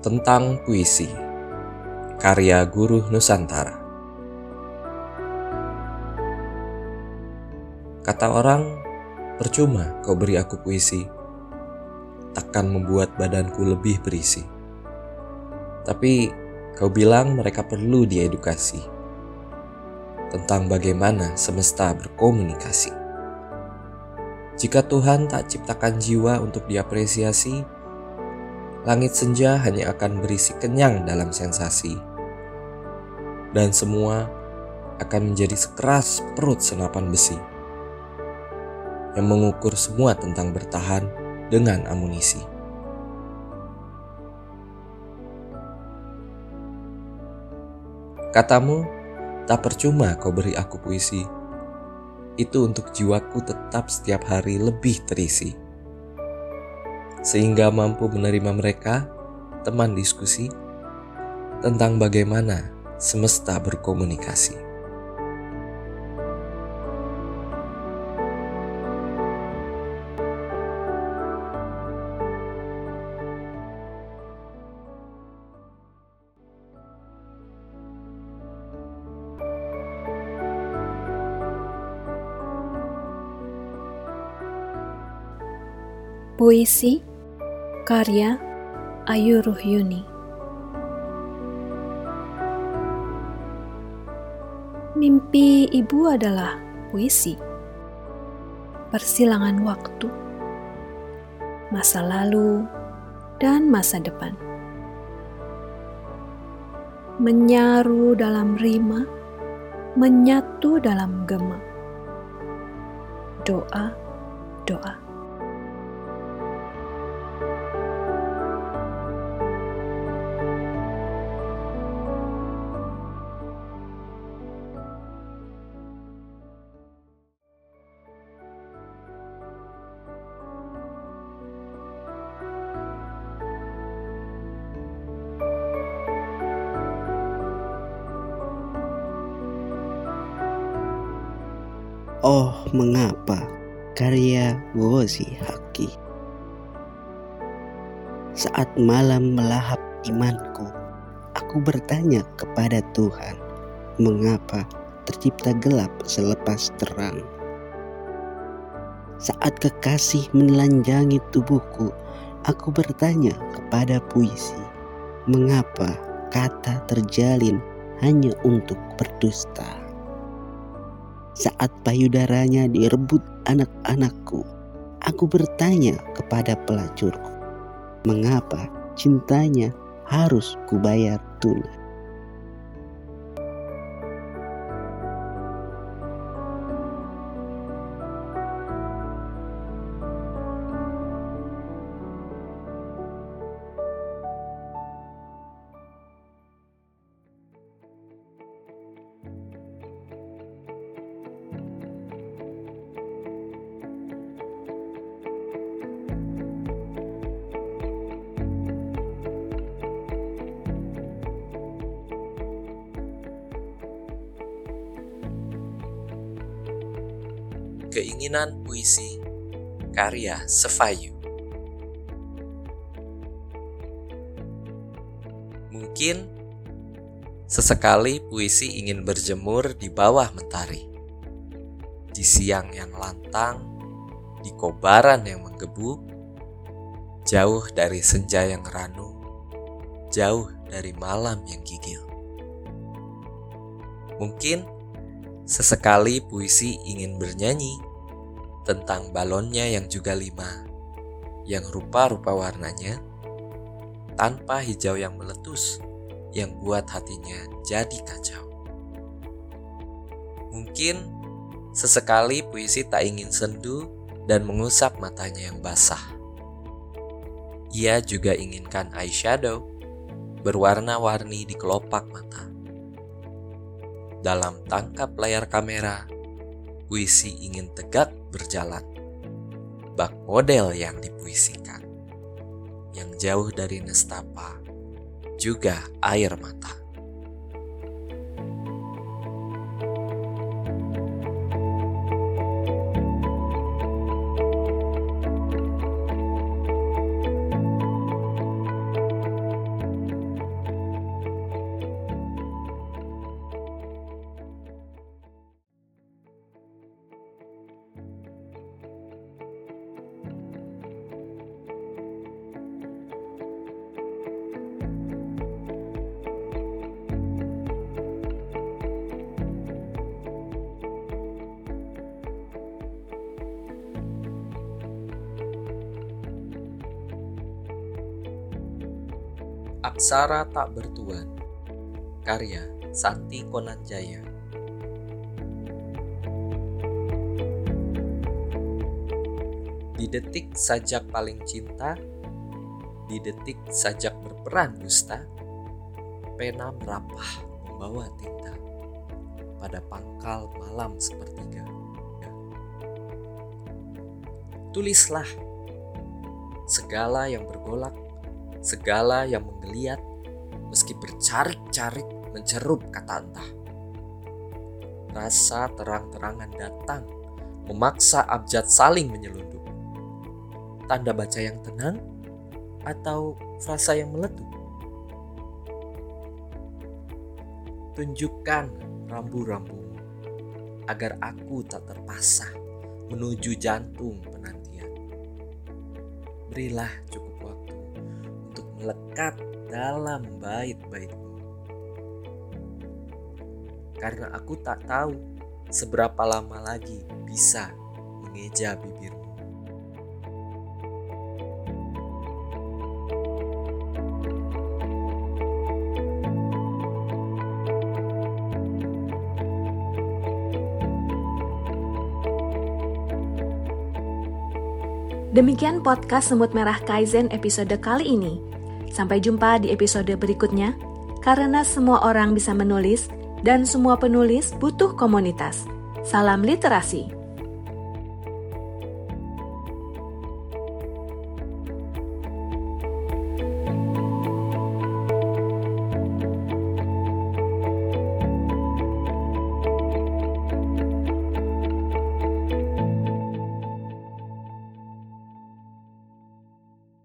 Tentang puisi, karya guru Nusantara. Kata orang, percuma kau beri aku puisi, takkan membuat badanku lebih berisi. Tapi kau bilang mereka perlu diedukasi tentang bagaimana semesta berkomunikasi. Jika Tuhan tak ciptakan jiwa untuk diapresiasi, langit senja hanya akan berisi kenyang dalam sensasi. Dan semua akan menjadi sekeras perut senapan besi yang mengukur semua tentang bertahan dengan amunisi. Katamu, tak percuma kau beri aku puisi. Itu untuk jiwaku tetap setiap hari lebih terisi sehingga mampu menerima mereka teman diskusi tentang bagaimana semesta berkomunikasi. Puisi Karya Ayu Ruhyuni. Mimpi ibu adalah puisi Persilangan waktu Masa lalu dan masa depan. Menyaru dalam rima Menyatu dalam gema. Doa, doa Oh, mengapa? Karya Wozi Haki. Saat malam melahap imanku, aku bertanya kepada Tuhan, mengapa tercipta gelap selepas terang? Saat kekasih menelanjangi tubuhku, aku bertanya kepada puisi, mengapa kata terjalin hanya untuk berdusta? Saat payudaranya direbut anak-anakku, aku bertanya kepada pelacurku, mengapa cintanya harus kubayar tunai? Keinginan Puisi Karya Sefayu Mungkin sesekali puisi ingin berjemur di bawah mentari Di siang yang lantang, di kobaran yang menggebu Jauh dari senja yang ranu, jauh dari malam yang gigil. Mungkin Sesekali puisi ingin bernyanyi tentang balonnya yang juga lima, yang rupa-rupa warnanya, tanpa hijau yang meletus, yang buat hatinya jadi kacau. Mungkin sesekali puisi tak ingin sendu dan mengusap matanya yang basah. Ia juga inginkan eyeshadow berwarna-warni di kelopak mata. Dalam tangkap layar kamera, puisi ingin tegak berjalan. Bak model yang dipuisikan. Yang jauh dari nestapa, juga air mata. Aksara Tak Bertuan Karya Santi Konanjaya. Di detik sajak paling cinta Di detik sajak berperan dusta Pena merapah membawa tinta Pada pangkal malam sepertiga. Tulislah segala yang bergolak segala yang menggeliat meski bercarik-carik mencerup kata entah. Rasa terang-terangan datang memaksa abjad saling menyelundup. Tanda baca yang tenang atau frasa yang meletup. Tunjukkan rambu-rambumu agar aku tak terpasah menuju jantung penantian. Berilah cukup melekat dalam bait-baitmu. Karena aku tak tahu seberapa lama lagi bisa mengeja bibirmu. Demikian podcast Semut Merah Kaizen episode kali ini. Sampai jumpa di episode berikutnya, karena semua orang bisa menulis dan semua penulis butuh komunitas. Salam literasi.